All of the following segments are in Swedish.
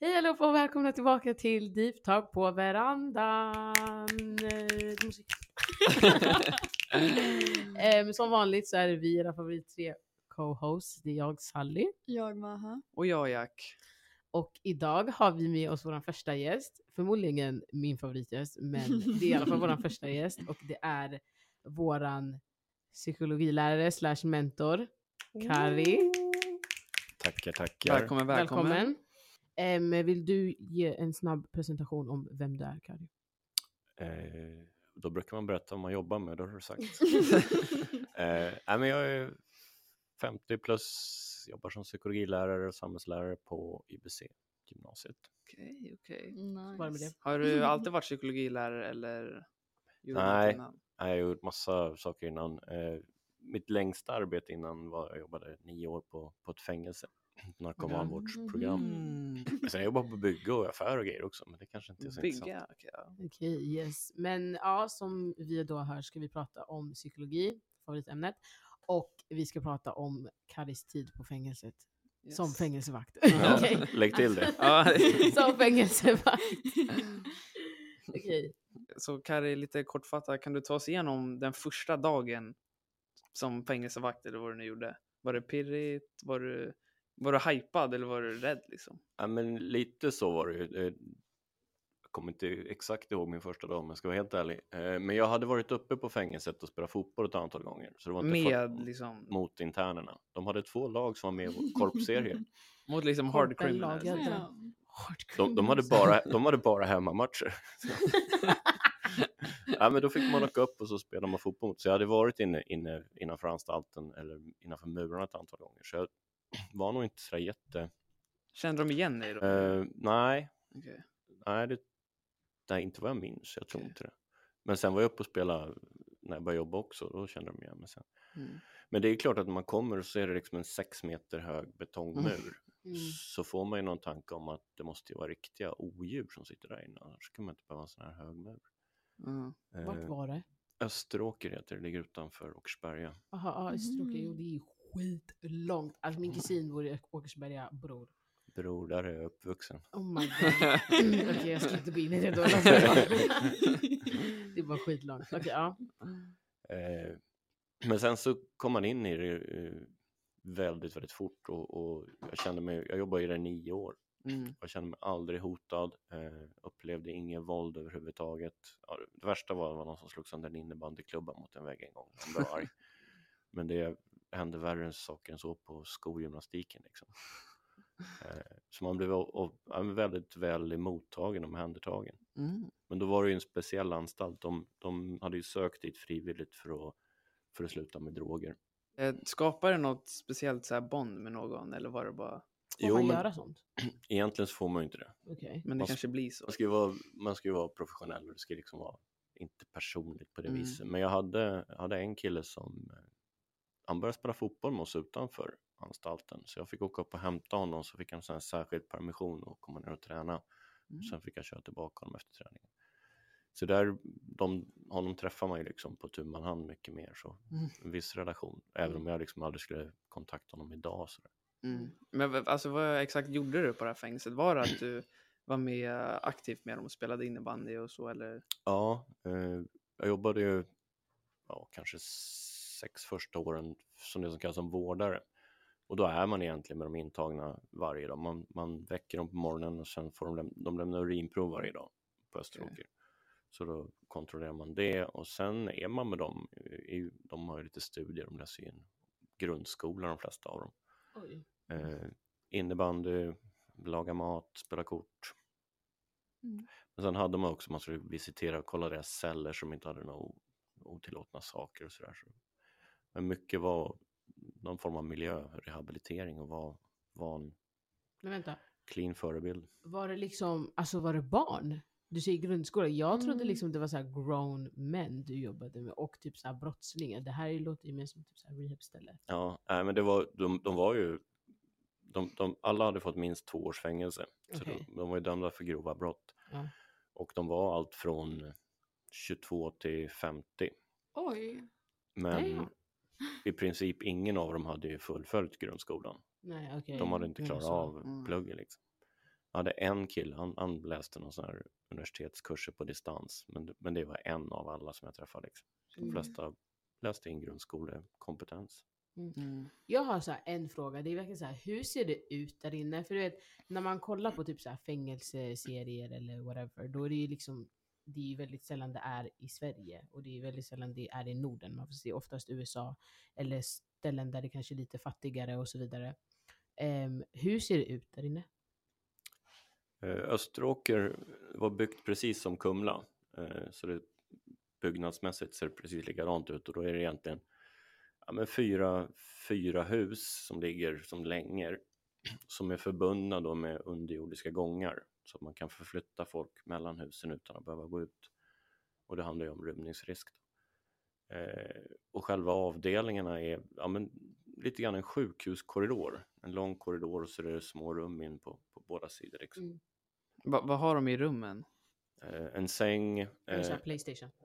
Hej allihopa och välkomna tillbaka till Deep Talk på verandan. Eh, som vanligt så är det vi, era favorit tre co-hosts. Det är jag, Sally. Jag Maha. Och jag Jack. Och idag har vi med oss vår första gäst. Förmodligen min favoritgäst, men det är i alla fall vår första gäst. Och det är våran psykologilärare slash mentor, Kari. Tackar, tackar. Välkommen, välkommen. Välkommen. Em, vill du ge en snabb presentation om vem du är, Kari? Eh, då brukar man berätta vad man jobbar med, det har du sagt. eh, nej, men jag är 50 plus, jobbar som psykologilärare och samhällslärare på IBC gymnasiet. Okej, okej. Nice. Bara med det. Har du alltid varit psykologilärare eller? Nej. innan? Jag har gjort massa saker innan. Eh, mitt längsta arbete innan var jag jobbade nio år på, på ett fängelse, narkomanvårdsprogram. Mm. Sen har jag på bygge och affär och grejer också, men det kanske inte är så intressant. Bygga, okej. ja. Okej, yes. Men ja, som vi då hör ska vi prata om psykologi, favoritämnet. Och vi ska prata om Karis tid på fängelset. Som Yes. fängelsevakt. Ja, Okej. Lägg till det. Som fängelsevakt. Okej. så Kari, lite kortfattat, kan du ta oss igenom den första dagen som fängelsevakt eller vad du nu gjorde? Var det pirrigt? Var du, var du hypad eller var du rädd liksom? Ja, men lite så var det ju. Eh, Jag kommer inte exakt ihåg min första dag om jag ska vara helt ärlig. Eh, Men jag hade varit uppe på fängelset och spelat fotboll ett antal gånger. Så det var inte för- Med liksom, mot internerna. De hade två lag som var med i vår korpserie. mot liksom hard criminals? Ja. De, de, hade, bara, de hade bara hemmamatcher. ja, men då fick man åka upp och så spelade man fotboll. Så jag hade varit inne, inne innanför anstalten eller innanför murarna ett antal gånger. Så jag var nog inte så där jätte... Kände de igen dig då? Eh, nej, Okej. Nej, det, nej, inte vad jag minns. Jag tror Okej. inte det. Men sen var jag uppe och spelade när jag började jobba också. Då kände de igen mig sen. Mm. Men det är klart att när man kommer så är det liksom en sex meter hög betongmur. Mm. Så får man ju någon tanke om att det måste ju vara riktiga odjur som sitter där inne. Annars kan man inte behöva en sån här hög mur. Mm. Vart Eh, var det? Österåker heter det, ligger utanför Åkersberga. Jaha, ja, Österåker. Jo, Mhm. det är skitlångt. Alltså min kusin bor i Åkersberga, bror. Bror, där är jag uppvuxen. Oh my god. Okej, jag ska inte gå in i det då. det var skitlångt. Okej, ja. Eh, men sen så kom man in i det eh, väldigt, väldigt fort och, och jag kände mig, jag jobbade i det nio år. Mm. Jag kände mig aldrig hotad, eh, upplevde ingen våld överhuvudtaget. Ja, det värsta var, var någon som slog sönder en innebandyklubba mot en vägg en gång. Jag blev arg. Men det hände värre saker än så på skolgymnastiken. Liksom. Eh, så man blev väldigt väl mottagen och omhändertagen. Mm. Men då var det ju en speciell anstalt. De, de hade ju sökt dit frivilligt för att, för att sluta med droger. Eh, Skapar det något speciellt så bond med någon eller var det bara, Får Jo, man men- göra sånt? Egentligen så får man ju inte det. Okej. men det Vad- kanske blir så? Man ska ju vara, man ska vara professionell och det ska liksom vara inte personligt på det Mm. viset. Men jag hade, hade en kille som eh, han började spela fotboll med oss utanför anstalten. Så jag fick åka upp och hämta honom så fick han en särskild permission och komma ner och träna. Mm. Sen fick jag köra tillbaka honom efter träningen. Så där, de, honom träffar man ju liksom på tu man hand mycket mer så. Mm. En viss relation. Även om jag liksom aldrig skulle kontakta honom idag. Så. Mm. Men alltså vad exakt gjorde du på det här fängelset? Var det att du var med aktivt med dem och spelade innebandy och så eller? Ja, eh, jag jobbade ju ja, kanske sex första åren som det som kallas som vårdare. Och då är man egentligen med de intagna varje dag. Man, man väcker dem på morgonen och sen får de, läm- de lämna urinprov varje dag på Österåker. Så då kontrollerar man det och sen är man med dem. De har ju lite studier, de läser ju en grundskola de flesta av dem. Oj. Eh, innebandy, laga mat, spela kort. Mm. Men sen hade man också, man skulle visitera och kolla deras celler som inte hade några otillåtna saker och sådär. Så. Men mycket var någon form av miljörehabilitering och var, var en Men vänta, clean förebild. var det liksom, alltså var det barn? Du säger grundskola. Jag trodde Mm. liksom det var så här grown men du jobbade med och typ så här brottslingar. Det här låter ju mer som typ så här rehabställe. Ja, nej, men det var, de, de var ju, de, de, alla hade fått minst två års fängelse. Så Okej. de, de var ju dömda för grova brott. Ja. Och de var allt från 22 till 50. Oj. Men. I princip ingen av dem hade ju fullföljt grundskolan. Nej, okej. De hade inte klarat av Mm. plugget liksom. Jag hade en kille, han, han läste någon sån här universitetskurser på distans, men, det- men det var en av alla som jag träffade. Liksom. De Mm. flesta läste in grundskolekompetens. Mm. Jag har så här en fråga, det är verkligen så här, hur ser det ut där inne? För du vet, när man kollar på typ så här fängelseserier eller whatever, då är det ju liksom, det är ju väldigt sällan det är i Sverige och det är väldigt sällan det är i Norden. Man får se oftast USA eller ställen där det kanske är lite fattigare och så vidare. Um, hur ser det ut där inne? Eh, Österåker var byggt precis som Kumla, eh, så det, byggnadsmässigt ser det precis likadant ut och då är det egentligen ja, men fyra, fyra hus som ligger som längor som är förbundna då med underjordiska gångar så att man kan förflytta folk mellan husen utan att behöva gå ut. Och det handlar ju om rymningsrisk. Eh, och själva avdelningarna är ja, men, lite grann en sjukhuskorridor, en lång korridor och så är det små rum in på, på båda sidor. Liksom. Mm. Va, vad har de i rummen? Eh, en säng, eh,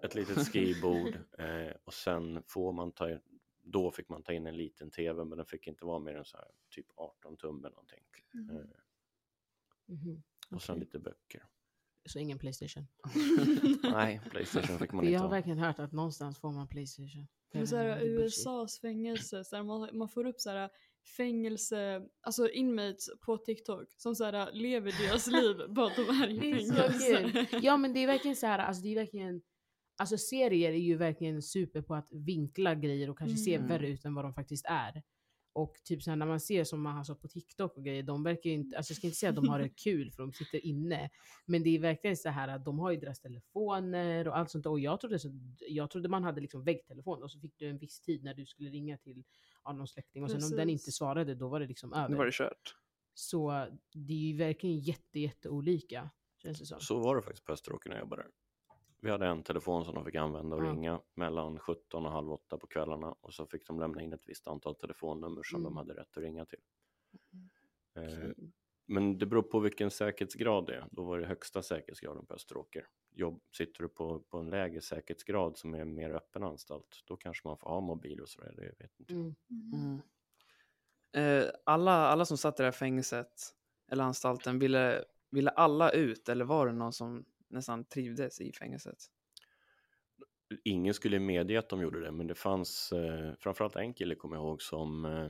ett litet skrivbord eh, och sen får man ta då fick man ta in en liten tv men den fick inte vara mer än så här typ 18 tum eller någonting. Mm. Mhm. Och sen lite böcker. Så ingen Playstation? Nej, Playstation fick man inte jag har ha. verkligen hört att någonstans får man Playstation. Men så här. USAs fängelse, så här, man, man får upp så här, fängelse, alltså inmates på TikTok som så här, lever deras liv bara att de är i Det är så fängelse. Ja men det är verkligen så här, alltså det är verkligen Alltså serier är ju verkligen super på att vinkla grejer och kanske se Mm. värre ut än vad de faktiskt är. Och typ så när man ser som man har så på TikTok och grejer, de verkar ju inte, alltså jag ska inte säga att de har det kul för de sitter inne. Men det är verkligen så här att de har ju deras telefoner och allt sånt. Och jag trodde, så, jag trodde man hade liksom väggtelefon och så fick du en viss tid när du skulle ringa till ja, någon släkting. Och sen om den inte Precis. svarade då var det liksom Nu över. var det kört. Så det är ju verkligen jätte, jätte olika. Känns det som. Så var det faktiskt på Österåker när jag jobbade där. Vi hade en telefon som de fick använda och Ja. ringa mellan 17 och halv 8 på kvällarna och så fick de lämna in ett visst antal telefonnummer som Mm. de hade rätt att ringa till. Eh, Okej. Men det beror på vilken säkerhetsgrad det är. Då var det högsta säkerhetsgraden på Österåker. Jobb, sitter du på, på en lägre säkerhetsgrad som är en mer öppen anstalt, då kanske man får ha mobil och sådär. Det vet inte. jag. Mm. Mm. Eh, alla, alla som satt i det här fängelset, eller anstalten, ville, ville alla ut eller var det någon som nästan trivdes i fängelset? Ingen skulle medge att de gjorde det, men det fanns eh, framförallt en kille kommer jag ihåg som eh,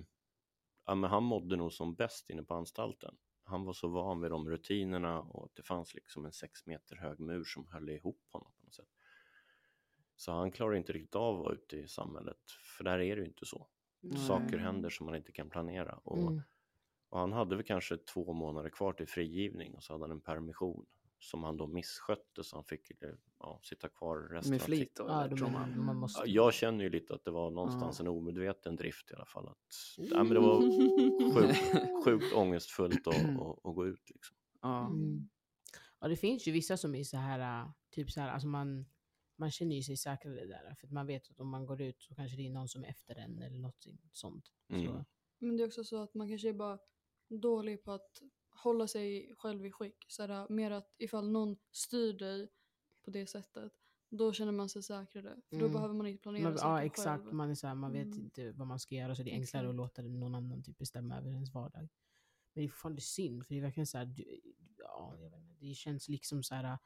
ja, men han mådde nog som bäst inne på anstalten. Han var så van vid de rutinerna och att det fanns liksom en sex meter hög mur som höll ihop honom på något sätt. Så han klarade inte riktigt av att vara ute i samhället, för där är det ju inte så. Nej. Saker händer som man inte kan planera. Och, Mm. och han hade väl kanske två månader kvar till frigivning och så hade han en permission som han då misskötte så han fick eh, ja, sitta kvar resten Med av flit? Ja, eller då tror man, man? måste... Ja, jag känner ju lite att det var någonstans Ja. en omedveten drift i alla fall. Att, ja, men det var sjukt, sjukt ångestfullt att, att, att gå ut. Liksom. Ja. Mm. Ja, det finns ju vissa som är så här, äh, typ så här, alltså man, man känner ju sig säkrare där. För att man vet att om man går ut så kanske det är någon som är efter en eller något sånt. Mm. Så, Men det är också så att man kanske är bara dålig på att hålla sig själv i skick. Så här, mer att ifall någon styr dig på det sättet, då känner man sig säkrare. För då Mm. behöver man inte planera man, saker ja exakt, själv. man, är så här, man vet Mm. inte vad man ska göra så det är enklare att låta någon annan typ bestämma över ens vardag. Men det är fortfarande synd för det är verkligen så här, du, ja, jag vet inte, det känns liksom så här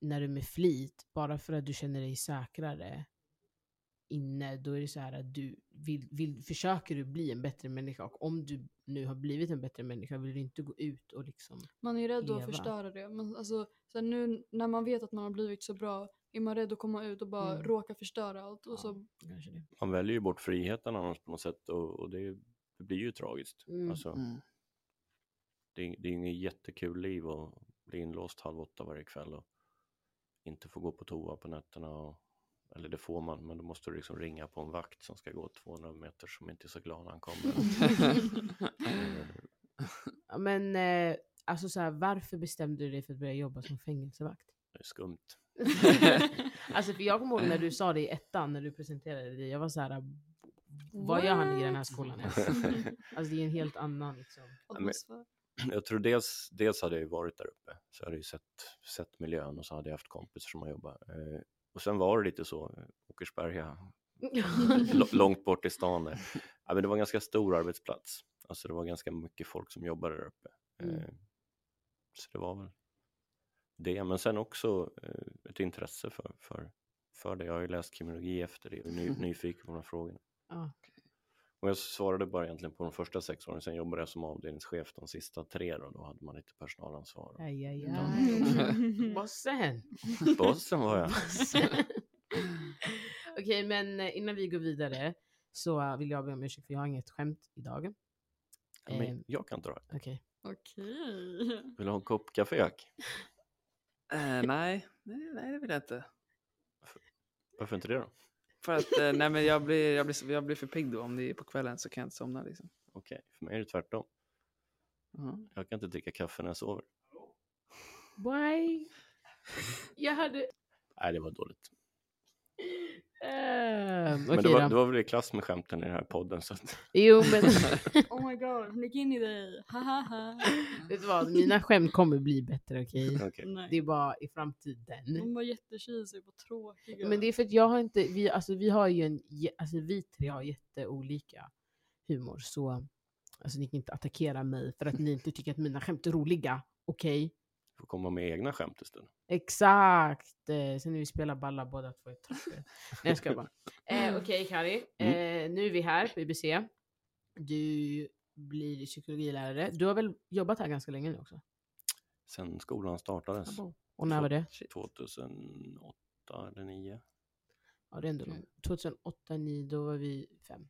när du med flit, bara för att du känner dig säkrare inne, då är det så här att du vill, vill, försöker du bli en bättre människa och om du nu har blivit en bättre människa vill du inte gå ut och liksom Man är rädd leva. att förstöra det. Men alltså, så här, nu när man vet att man har blivit så bra är man rädd att komma ut och bara Mm. råka förstöra allt. Och Ja. så, kanske det. Man väljer ju bort friheten annars på något sätt och, och det, det blir ju tragiskt. Mm. Alltså, Mm. det, är- det är inget jättekul liv att bli inlåst halv åtta varje kväll och inte få gå på toa på nätterna. Och, eller det får man, men då måste du liksom ringa på en vakt som ska gå 200 meter som inte är så glad när han kommer. Men eh, alltså så här, varför bestämde du dig för att börja jobba som fängelsevakt? det är skumt. alltså för jag kommer ihåg när du sa det i ettan, när du presenterade det, jag var så här. Vad gör han i den här skolan ens? Alltså det är en helt annan liksom. atmosfär. Jag tror dels, dels hade jag ju varit där uppe, så jag hade ju sett, sett miljön och så hade jag haft kompisar som har jobbat. Eh, och sen var det lite så, Åkersberga, långt bort i stan där. Ja, men det var en ganska stor arbetsplats. Alltså det var ganska mycket folk som jobbade där uppe. Mm. Eh, så det var väl det. Men sen också eh, ett intresse för, för, för det. Jag har ju läst kriminologi efter det och är ny, nyfiken på de här frågorna. Ja. Och jag svarade bara egentligen på de första sex åren, sen jobbade jag som avdelningschef de sista tre då, då hade man lite personalansvar. Aj, aj, aj. Bossen! Bossen var jag. Okej, men eh, innan vi går vidare så vill jag be om ursäkt för jag har inget skämt idag. Ja, Ehm, Men jag kan dra det. Okej. Okej. Vill du ha en kopp kaffe? Jack? Eh, nej, nej, nej, det vill jag inte. Varför inte det då? För att eh, nej, men jag, blir, jag, blir, jag blir för pigg då. Om det är på kvällen så kan jag inte somna. Liksom. Okej, för mig är det tvärtom. Ja. Jag kan inte dricka kaffe när jag sover. Why? Jag hade... Nej, det var dåligt. Ehm, Men Okej det, var, då. det var väl i klass med skämten i den här podden. Så att, Jo men Oh my god, gick in i dig. Ha ha ha. vet du vad, mina skämt kommer bli bättre okej? okej. Det är bara i framtiden. De var jättecheesy och tråkiga. Men det är för att jag har inte, vi, alltså vi har ju en, alltså vi tre har jätteolika humor så alltså ni kan inte attackera mig för att ni inte tycker att mina skämt är roliga. Okej? Får komma med egna skämt istället. Exakt! Sen när vi spelar balla båda två trötta. Nej jag skojar bara. Eh, Okej Kari, eh, nu är vi här på IBC. Du blir psykologilärare. Du har väl jobbat här ganska länge nu också? Sen skolan startades, Och när var det? 2008 eller 2009, Ja det är ändå långt. 2008, 9, då var vi fem.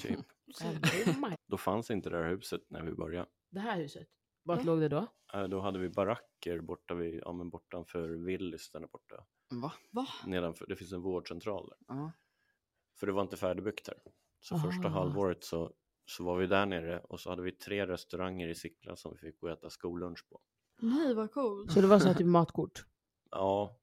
typ. Oh. Då fanns inte det här huset när vi började. Det här huset, vart Va? låg det då? Eh, Då hade vi baracker borta vid, ja men bortanför Willys där borta. Va? Va? Nedanför, det finns en vårdcentral där. Ja. För det var inte färdigbyggt här. Så första Ah. halvåret så, så var vi där nere och så hade vi tre restauranger i Sickla som vi fick gå och äta skollunch på. Nej vad coolt. Så det var så här typ matkort? Ja,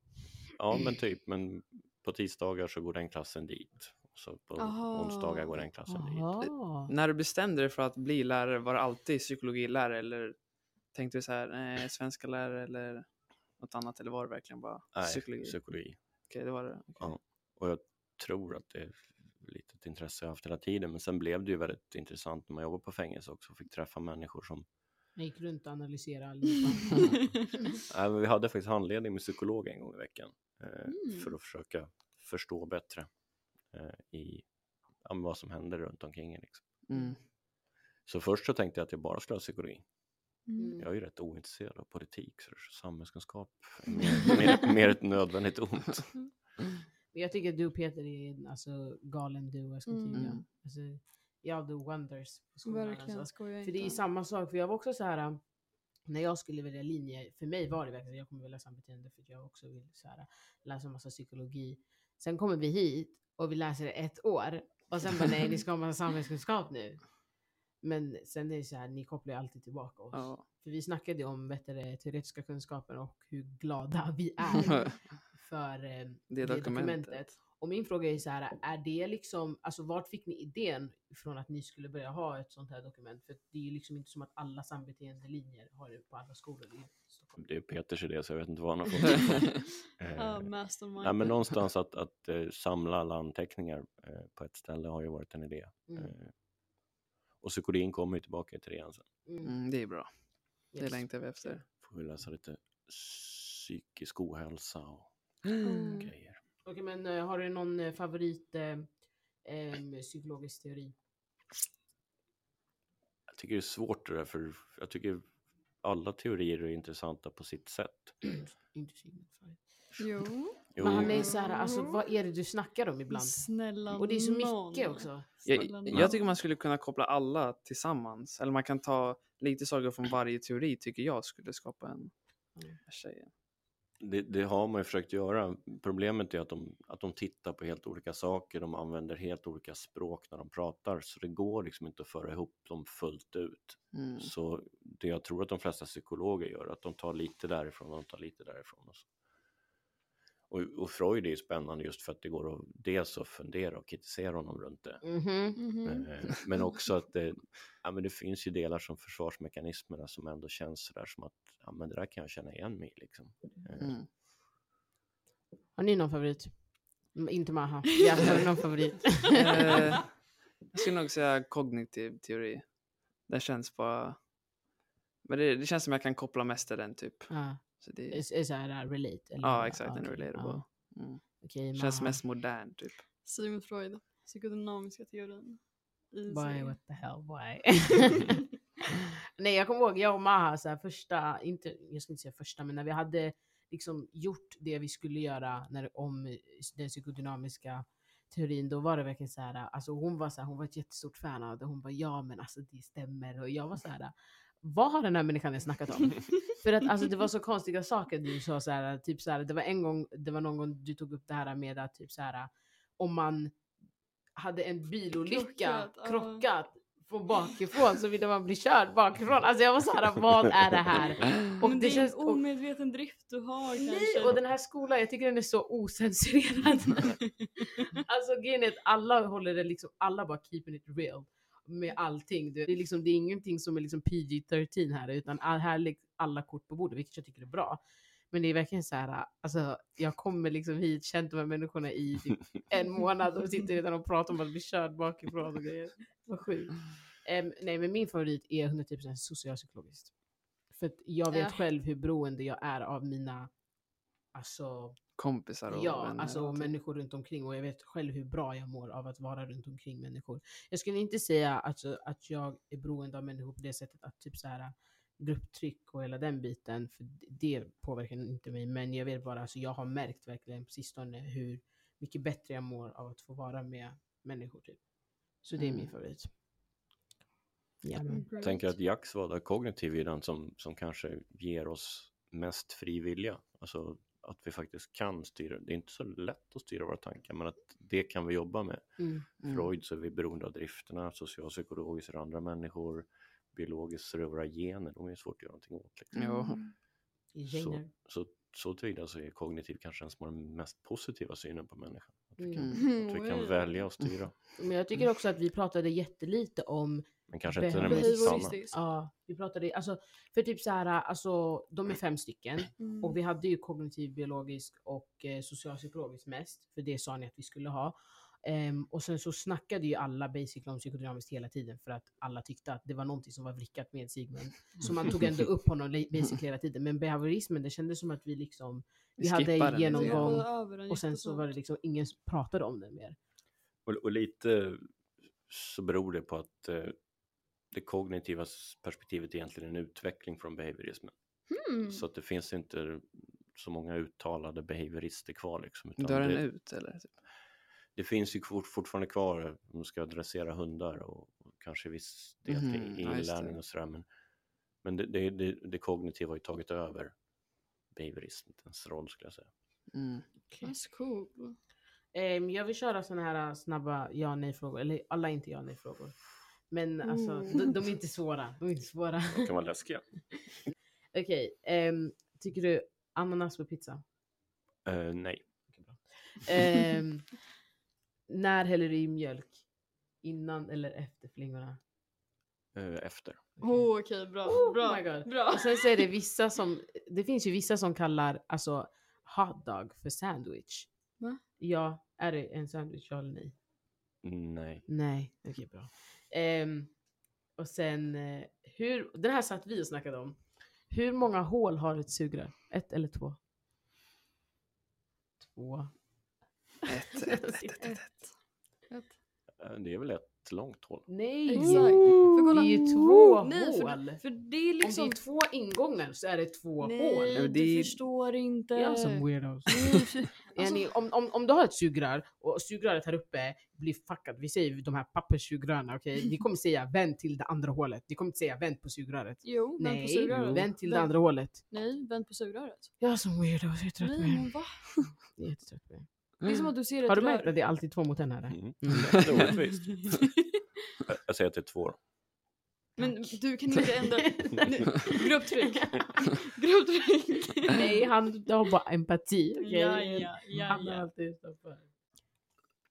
ja men typ. Men på tisdagar så går den klassen dit. Så på Aha. onsdagar går den klassen dit. Jaha. När du bestämde dig för att bli lärare, var det alltid psykologilärare eller tänkte du så här, nej, svenska lärare eller något annat? Eller var det verkligen bara Nej, psykologi? psykologi. Okej, det var det. Okej. Ja. Och jag tror att det är lite ett intresse jag haft hela tiden. Men sen blev det ju väldigt intressant när man jobbar på fängelse också. och Fick träffa människor som... Jag gick runt och analyserade allihopa. Nej, men vi hade faktiskt handledning med psykolog en gång i veckan. Eh, Mm. För att försöka förstå bättre eh, i ja, vad som händer runt omkring en. Liksom. Mm. Så först så tänkte jag att jag bara skulle ha psykologi. Mm. Jag är ju rätt ointresserad av politik så samhällskunskap är mer, mer, mer ett nödvändigt ont. Jag tycker att du Peter är en alltså, galen duo, jag ska Mm. inte ljuga. Alltså, jag do wonders på skolan. Verkligen, Alltså. För det är samma sak, för jag var också så här um, när jag skulle välja linje, för mig var det verkligen jag kommer välja sambeteende för att jag också vill så här, läsa en massa psykologi. Sen kommer vi hit och vi läser det ett år och sen bara nej, ni ska ha massa samhällskunskap nu. Men sen är det så här, ni kopplar ju alltid tillbaka oss. Ja. För vi snackade ju om bättre teoretiska kunskaper och hur glada vi är för eh, Det dokumentet. Och min fråga är så här, är det liksom, alltså vart fick ni idén från att ni skulle börja ha ett sånt här dokument? För det är ju liksom inte som att alla sambeteendelinjer har det på alla skolor i Stockholm. Det är Peters idé så jag vet inte vad han har fått det ifrån. Ja, Eh. Nej, men någonstans att, att eh, samla alla anteckningar eh, på ett ställe har ju varit en idé. Mm. Och psykologin kommer ju tillbaka i trean sen. Mm. Mm, det är bra. Det yes. längtar vi efter. Får vi läsa lite psykisk ohälsa och Mm. grejer. Okej men eh, har du någon eh, favorit eh, eh, psykologisk teori? Jag tycker det är svårt det där för jag tycker alla teorier är intressanta på sitt sätt. Inte Sigmund Freud. Jo. Jo, Men han är så här, alltså vad är det du snackar om ibland? Snälla Och det är så mycket också. Jag, jag tycker man skulle kunna koppla alla tillsammans. Eller man kan ta lite saker från varje teori tycker jag skulle skapa en Mm. tjej. det, det har man ju försökt göra. Problemet är att de, att de tittar på helt olika saker, de använder helt olika språk när de pratar, så det går liksom inte att föra ihop dem fullt ut. Mm. Så det jag tror att de flesta psykologer gör, att de tar lite därifrån och de tar lite därifrån. Och, så. Och, och Freud är ju spännande just för att det går att dels att fundera och kritisera honom runt det. Mhm. Mhm. Eh, Men också att det, ja, men det finns ju delar som försvarsmekanismerna som ändå känns sådär som att ja, men det där kan jag känna igen mig i. Liksom. Eh, Mm. Har ni någon favorit? Mm, Inte Maha. Ja, har någon favorit? Eh, jag skulle nog säga kognitiv teori. Det känns bara Men det, det känns som jag kan koppla mest till den typ. Ja. Så det, Är, är så här relate? Eller? ja, exakt. Den är relatable. ja. Mm. Okej, Känns Maha. mest modern typ. Sigmund Freud, psykodynamiska teorin. Easy. Why, what the hell, why? Nej jag kommer ihåg, jag och Maha, så här, första, inte, jag ska inte säga första, men när vi hade liksom gjort det vi skulle göra när, om den psykodynamiska teorin, då var det verkligen så här, alltså hon var så här, hon var ett jättestort fan av det, hon bara ja men alltså det stämmer och jag var så här. Vad har den här människan ens snackat om? För att alltså, det var så konstiga saker du sa. Så här, typ så här, det var en gång, det var någon gång du tog upp det här med att typ så här, om man hade en bilolycka, Krockat, krockat från bakifrån så ville man bli körd bakifrån. Alltså jag var så här, vad är det här? Och Men det det, känns- är en omedveten drift du har Nej, kanske. och den här skolan, jag tycker den är så osensurerad. alltså grejen är att alla håller det liksom, alla bara keeping it real med allting. Det är, liksom, det är ingenting som är liksom PG-13 här utan all, här läggs alla kort på bordet vilket jag tycker är bra. Men det är verkligen så här, alltså jag kommer liksom hit, känt de här människorna i typ en månad och sitter redan och pratar om att bli körd bakifrån och grejer. Vad sjukt. Em, nej men min favorit är 110% socialpsykologiskt. För jag vet själv hur beroende jag är av mina alltså, Kompisar och Ja, vänner. alltså och människor runt omkring och jag vet själv hur bra jag mår av att vara runt omkring människor. Jag skulle inte säga alltså, att jag är beroende av människor på det sättet att typ så här grupptryck och hela den biten, för det påverkar inte mig. Men jag vet bara, alltså jag har märkt verkligen på sistone hur mycket bättre jag mår av att få vara med människor typ. Så det är min Mm. favorit. Ja, Mm. men. Jag tänker att Jacksvada kognitiv är den som, som kanske ger oss mest fri vilja. Alltså att vi faktiskt kan styra. Det är inte så lätt att styra våra tankar men att det kan vi jobba med. Mm. Mm. Freud så är vi beroende av drifterna, socialpsykologiskt är andra människor, biologiskt så är det våra gener, de är svårt att göra någonting åt. Liksom. Mm. Så, så, så tillvida så är kognitiv kanske den mest positiva synen på människan. Att vi kan, Mm. att vi kan Oj. välja och styra. Men jag tycker också att vi pratade jättelite om Men kanske inte den mest sanna. Behavioristiskt. Ja, vi pratade, alltså, för typ så här, alltså de är fem stycken Mm. och vi hade ju kognitiv biologisk och eh, socialpsykologisk mest, för det sa ni att vi skulle ha. Ehm, och sen så snackade ju alla basically om psykodynamiskt hela tiden för att alla tyckte att det var någonting som var vrickat med Sigmund. Så man tog ändå upp honom basically hela tiden. Men behaviorismen, det kändes som att vi liksom, vi hade skippar den genomgång- hoppade över den och sen så var det liksom ingen pratade om det mer. Och, och lite så beror det på att eh, det kognitiva perspektivet är egentligen en utveckling från behaviorismen. Mm. Så att det finns inte så många uttalade behaviorister kvar. Liksom, utan Dör den det, ut eller? Typ. det finns ju fort, fortfarande kvar man ska dressera hundar och, och kanske viss del Mhm, till inlärning det. och sådär. Men, men det, det, det, det kognitiva har ju tagit över behaviorismens roll skulle jag säga. Mm. That's cool. Ehm, jag vill köra såna här snabba ja nej frågor, eller alla inte ja nej frågor. Men alltså, Mm. de, de är inte svåra. De är inte svåra. De kan vara läskiga. Okej, ehm, tycker du ananas på pizza? Eh, nej. Ehm, när häller du i mjölk? Innan eller efter flingorna? Eh, efter. Oh, Okej, bra. Oh bra. my God. bra. Och sen så är det vissa som, det finns ju vissa som kallar alltså hotdog för sandwich. Va? Ja, är det en sandwich ja eller nej? Nej. Nej, okej bra. Ehm, och sen, eh, hur, den här satt vi och snackade om. Hur många hål har ett sugrör? Ett eller två? Två. Ett, ett, ett, ett, ett. Ett. Eh, Det är väl ett långt hål. Nej! Exakt. För kolla- Det är ju två Nej, för, hål. för det är Om liksom... det är två ingångar så är det två Nej, hål. Men du det förstår inte. Jag som weirdos. Nej, alltså, ni, om, om, om du har ett sugrör och sugröret här uppe blir fuckat, vi säger de här papperssugrörarna, okej? Vi kommer säga vänd till det andra hålet. Vi kommer inte säga vänd på sugröret. jo, vänd på Nej, sugröret. vänd till det Vänd- andra hålet. Nej, vänd på sugröret. Jag är som weirdos, jag är trött på Nej, men va? Jag är jättetrött på er. Det är som att du ser ett Har du märkt att det är alltid två mot en här? Mm. Mm. Det är orättvist. Jag- Jag säger att det är två. Men du kan inte ändra... Nu, Grupptryck. Grupptryck. Nej, han har bara empati. okej? Ja, ja, ja, Han alltid utanför.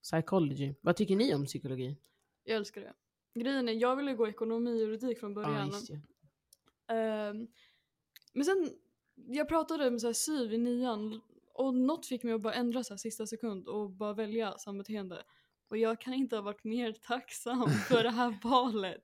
Psychology. Vad tycker ni om psykologi? Jag älskar det. Grejen är, jag ville gå ekonomi och juridik från Ja, början. just det. Ehm, men sen, jag pratade med så här syv i nian och något fick mig att bara ändra så här sista sekund och bara välja sambeteende. Och jag kan inte ha varit mer tacksam för det här valet.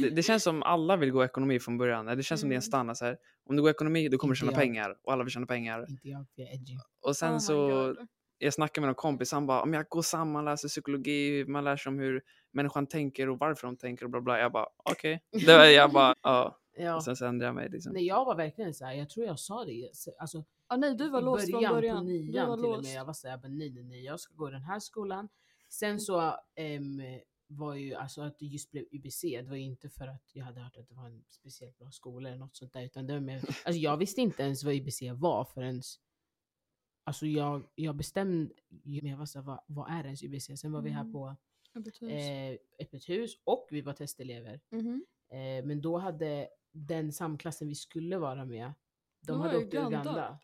Det, det känns som alla vill gå ekonomi från början. Det känns som det är en Mm. standard. Så här. Om du går ekonomi då kommer du tjäna jag. pengar och alla vill tjäna pengar. Inte jag, för jag är edgy. Och sen Oh så, jag snackade med någon kompis, han bara, om jag går samman, läser psykologi, man lär sig om hur människan tänker och varför de tänker och bla bla. Jag bara, okej. Det var Jag bara, ja. Ja. Och sen så ändrade jag mig liksom. Nej, jag var verkligen så här, jag tror jag sa det. Alltså, Ah, nej, du var i låst från början, på du nian var till och låst. med. Jag var jag bara, nej nej nej, jag ska gå i den här skolan. Sen så ehm, var ju alltså att det just blev UBC, det var ju inte för att jag hade hört att det var en speciellt bra skola eller något sånt där. Utan det var mer, alltså jag visste inte ens vad UBC var förrän Alltså jag, jag bestämde, jag var såhär, vad, vad är ens UBC? Sen var vi här Mm. på Öppet hus. eh, öppet hus och vi var testelever. Mhm. Eh, men då hade den samklassen vi skulle vara med, de De hade åkt till Uganda.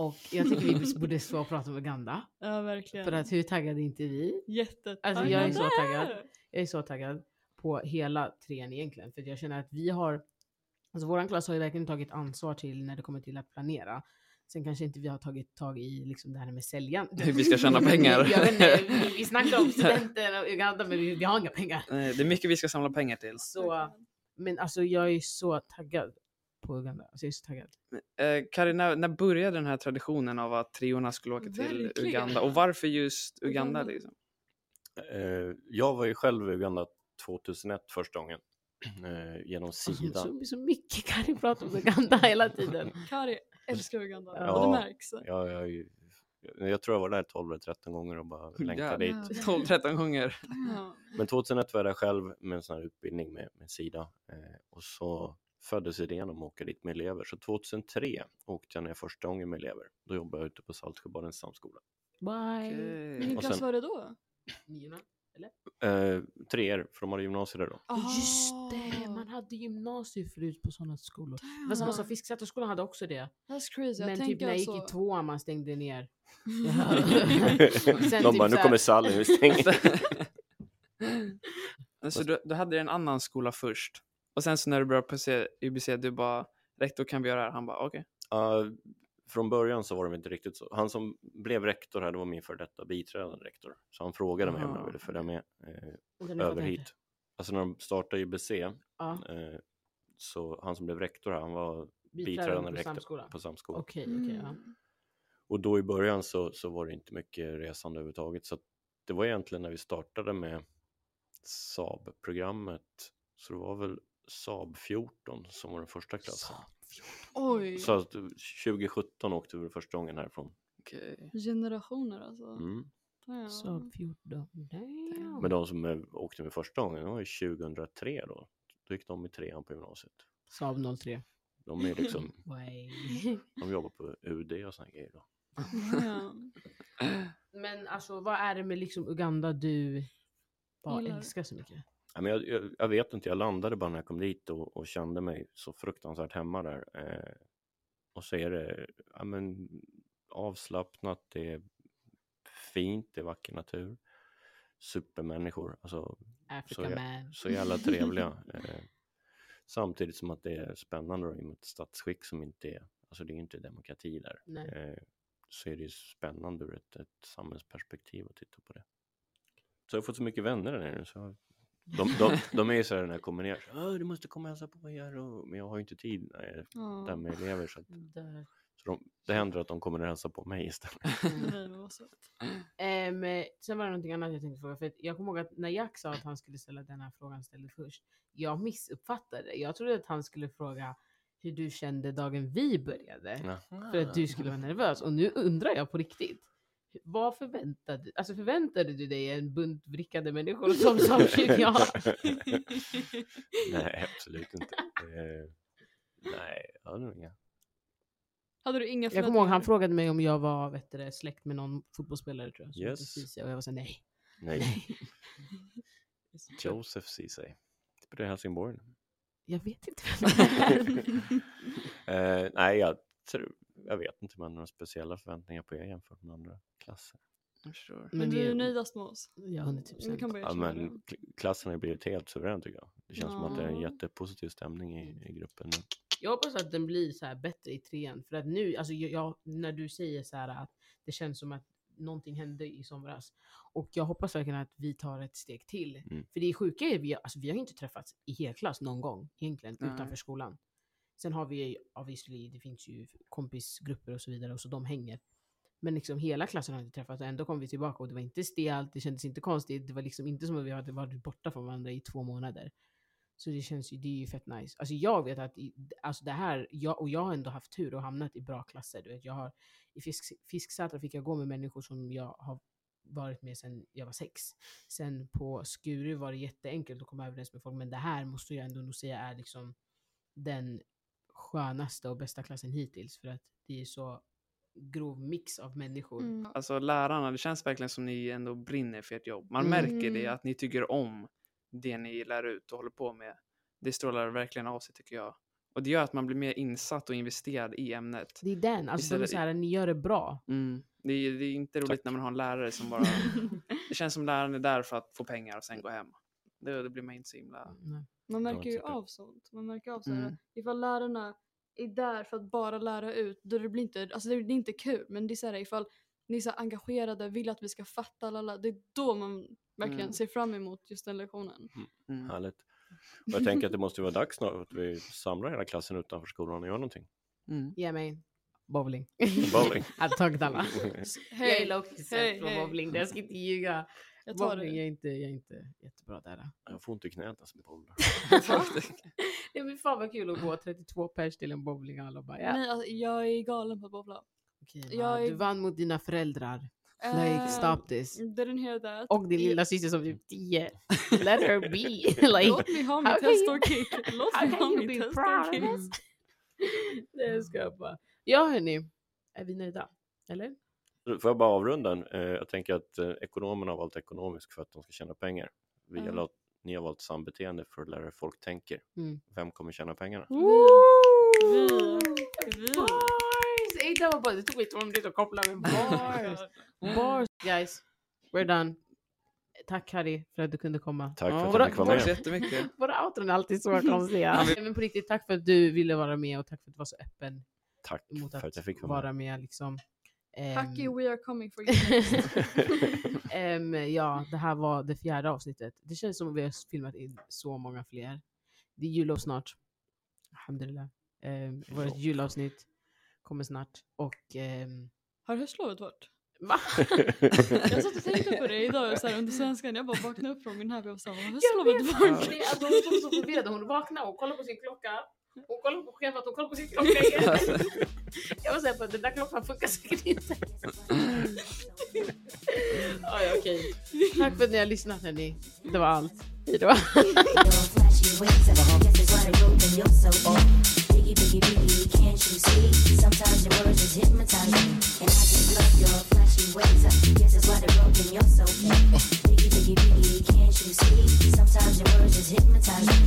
Och jag tycker vi borde stå och prata om Uganda. Ja, verkligen. För att hur taggade är inte vi? Jätte... Alltså, jag är så taggad. Jag är så taggad på hela trean egentligen. För jag känner att vi har, alltså våran klass har ju verkligen tagit ansvar till när det kommer till att planera. Sen kanske inte vi har tagit tag i liksom det här med säljan. Hur vi ska tjäna pengar. jag vet inte, vi, vi snackar om studenter och Uganda men vi, vi har inga pengar. Det är mycket vi ska samla pengar till. Så, men alltså jag är så taggad på Uganda. Alltså jag är så taggad. Eh, Kari, när, när började den här traditionen av att triorna skulle åka till Verkligen. Uganda? Och varför just Uganda? Uganda. Liksom? Eh, jag var ju själv i Uganda 2001 första gången eh, genom Alltså, Sida. så, så mycket Karin pratar om Uganda hela tiden. Kari älskar Uganda. Ja. Och det märks. Ja, jag, jag tror jag var där 12 eller 13 gånger och bara längtade dit. 12-13 gånger. Ja. Men 2001 var jag där själv med en sån här utbildning med, med Sida eh, och så föddes idén om att åka dit med elever. Så 2003 åkte jag ner första gången med elever. Då jobbade jag ute på Saltsjöbadens samskola. Bye. Men vilken Och klass sen- var det då? Niorna. Eh, treor, för de hade gymnasier där då. Just det, man hade gymnasium förut på sådana skolor. Det var samma Damn. som Fisksätarskolan hade också det. That's crazy. Jag Men typ tänker när jag gick alltså... i tvåan man stängde ner. de Sen bara, typ nu så här- kommer Sally, vi stänger. Så du, du hade en annan skola först. Och sen så när du började på C- UBC, du bara rektor kan vi göra det här? Han bara okej. Ja, från början så var det inte riktigt så. Han som blev rektor här, det var min för detta biträdande rektor. Så han frågade mig om jag ville följa med eh, över hit. Alltså när de startade UBC, Ja, eh, så han som blev rektor här, han var biträdande rektor samskolan. på samskolan. Okej, okej. ja. Mm. Och då i början så, så var det inte mycket resande överhuvudtaget. Så det var egentligen när vi startade med Saab-programmet, så det var väl Saab 14 som var den första klassen. Oj, Så att 2017 åkte vi första gången härifrån. Okej. generationer alltså. Mm. Så 14. Damn. Men de som eh, åkte med första gången, det var ju 2003 då. Då gick de i trean på gymnasiet. Saab 03. De är liksom, de jobbar på UD och såna grejer då. Men alltså vad är det med liksom Uganda du bara Gillar. älskar så mycket? Men jag, jag, jag vet inte, jag landade bara när jag kom dit och, och kände mig så fruktansvärt hemma där. Eh, och så är det ja, men, avslappnat, det är fint, det är vacker natur. Supermänniskor, alltså Africa jag- man. så jävla trevliga. Eh, samtidigt som att det är spännande då, i och med ett statsskick som inte är, alltså det är inte demokrati där. Eh, så är det ju spännande ur ett, ett samhällsperspektiv att titta på det. Så jag har fått så mycket vänner där nere. Så de, de, de är ju så här när jag kommer ner, så, "Åh, du måste komma och hälsa på er. Och, men jag har ju inte tid när jag är Ja. där med elever. Så, att, Där. så de, det händer att de kommer och hälsar på mig istället. Ehm, sen var det någonting annat jag tänkte fråga. För jag kommer ihåg att när Jack sa att han skulle ställa den här frågan ställde först. Jag missuppfattade. Jag trodde att han skulle fråga hur du kände dagen vi började. För att du skulle vara nervös. Och nu undrar jag på riktigt. Vad förväntade, alltså förväntade du dig en bunt vrickade människor som sa 20 ja? Nej, absolut inte. Eh, nej, jag hade nog inga. Hade du inga Jag kommer ihåg han frågade mig om jag var vet du, släkt med någon fotbollsspelare tror jag. Yes. Ceesay, Och jag var såhär nej. Nej, Joseph Ceesay. Det är Helsingborg. Jag vet inte vem det är. Eh, nej, jag, tror, jag vet inte om jag har några speciella förväntningar på er jämfört med andra klasser. Förstår. Men du det- är nöjdast med oss? Ja, 100 Vi kan bara Ja, men klassen har blivit helt suverän tycker jag. Det känns som att det är en Ja. jättepositiv stämning i, i gruppen nu. Jag hoppas att den blir så här bättre i trean. För att nu, alltså jag, jag, när du säger så här att det känns som att någonting hände i somras. Och jag hoppas verkligen att vi tar ett steg till. Mm. För det sjuka är, vi, alltså, vi har inte träffats i helklass någon gång egentligen Nej. utanför skolan. Sen har vi obviously, det finns ju kompisgrupper och så vidare och så de hänger. Men liksom hela klassen hade träffats och ändå kom vi tillbaka och det var inte stelt, det kändes inte konstigt. Det var liksom inte som att vi hade varit borta från varandra i två månader. Så det känns ju, det är ju fett nice. Alltså jag vet att, i, alltså det här, jag, och jag har ändå haft tur och hamnat i bra klasser. Du vet, jag har, I Fisk, Fisksätra fick jag gå med människor som jag har varit med sedan jag var sex. Sen på Skuru var det jätteenkelt att komma överens med folk, men det här måste jag ändå nog säga är liksom den skönaste och bästa klassen hittills. För att det är så grov mix av människor. Mm. Alltså lärarna, det känns verkligen som ni ändå brinner för ert jobb. Man Mm. märker det, Mm. att ni tycker om det ni lär ut och håller på med. Det strålar verkligen av sig tycker jag. Och det gör att man blir mer insatt och investerad i ämnet. Det är den, alltså de är så här, ni gör det bra. Mm. Det, är, det är inte roligt Tack. när man har en lärare som bara... det känns som läraren är där för att få pengar och sen gå hem. Det, det blir man inte så himla... Nej. Man märker ju tycker- av sånt. Man märker av så här, Mm. ifall lärarna är där för att bara lära ut, då det blir inte, alltså det är inte kul, men det är så här, ifall ni är så engagerade, vill att vi ska fatta, lala, det är då man verkligen Mm. ser fram emot just den lektionen. Mm. Härligt. Och jag tänker att det måste vara dags snart att vi samlar hela klassen utanför skolan och gör någonting. Mm. Ge mig bowling. Bowling. jag hade tagit alla. jag är hej, på bowling, jag ska inte ljuga. jag tar Bowling, det. jag är, inte, jag är inte jättebra där. Jag får ont i knät alltså med bowlar. Det blir fan vad kul att gå 32 pers till en bowling och bara ja. Nej, alltså, jag är galen på att bowla. Okej, jag Du vann mot dina föräldrar. Like Eh, stop this. Didn't hear that. Och din lilla syster som typ 10. Let her be. like, Låt mig ha mitt och kick. Låt mig ha mitt us? Det ska jag bara. Ja hörni, är vi nöjda? Eller? Får jag bara avrunda? Eh, Jag tänker att eh, ekonomerna har valt ekonomisk för att de ska tjäna pengar. Vi har Ja. lat- ni har valt sambeteende för att lära er folk tänker. Mm. Vem kommer tjäna pengarna? Vi. Vi. Bars! Ey, det var bara, det tog mig två minuter att koppla med bars. Bars guys, we're done. Tack Harry för att du kunde komma. Tack för att jag fick vara Tack med. jättemycket. Våra outron är alltid så konstiga. Men på riktigt, tack för att du ville vara med och tack för att du var så öppen Tack mot för att, att jag fick vara med. vara med. Liksom. Ehm, Hacky, we are coming for you ehm, ja, det här var det fjärde avsnittet. Det känns som att vi har filmat in så många fler. Det är jullov snart. Alhamdulillah. Um, vårt julavsnitt kommer snart. Och... ehm, Har höstlovet varit? va? Jag satt och tänkte på det idag så här, under svenskan. Jag bara vaknade upp från min här och sa har Jag höstlovet vet, varit? det, alltså, hon stod så förvirrad. Hon vaknade och kollade på sin klocka. Hon kollade på schemat och kollade på sin klocka igen. Jag var såhär, den där klockan funkar säkert inte. ja, ja, okej. Tack för att ni har lyssnat hörni. Det var allt. Your flashy I. Biggie, biggie, biggie, can't you see? Sometimes your words just hypnotize me. And I just love your flashy ways, I guess that's why they wrote them you're so. Biggie, biggie, biggie, can't you see? Sometimes your words just hypnotize me.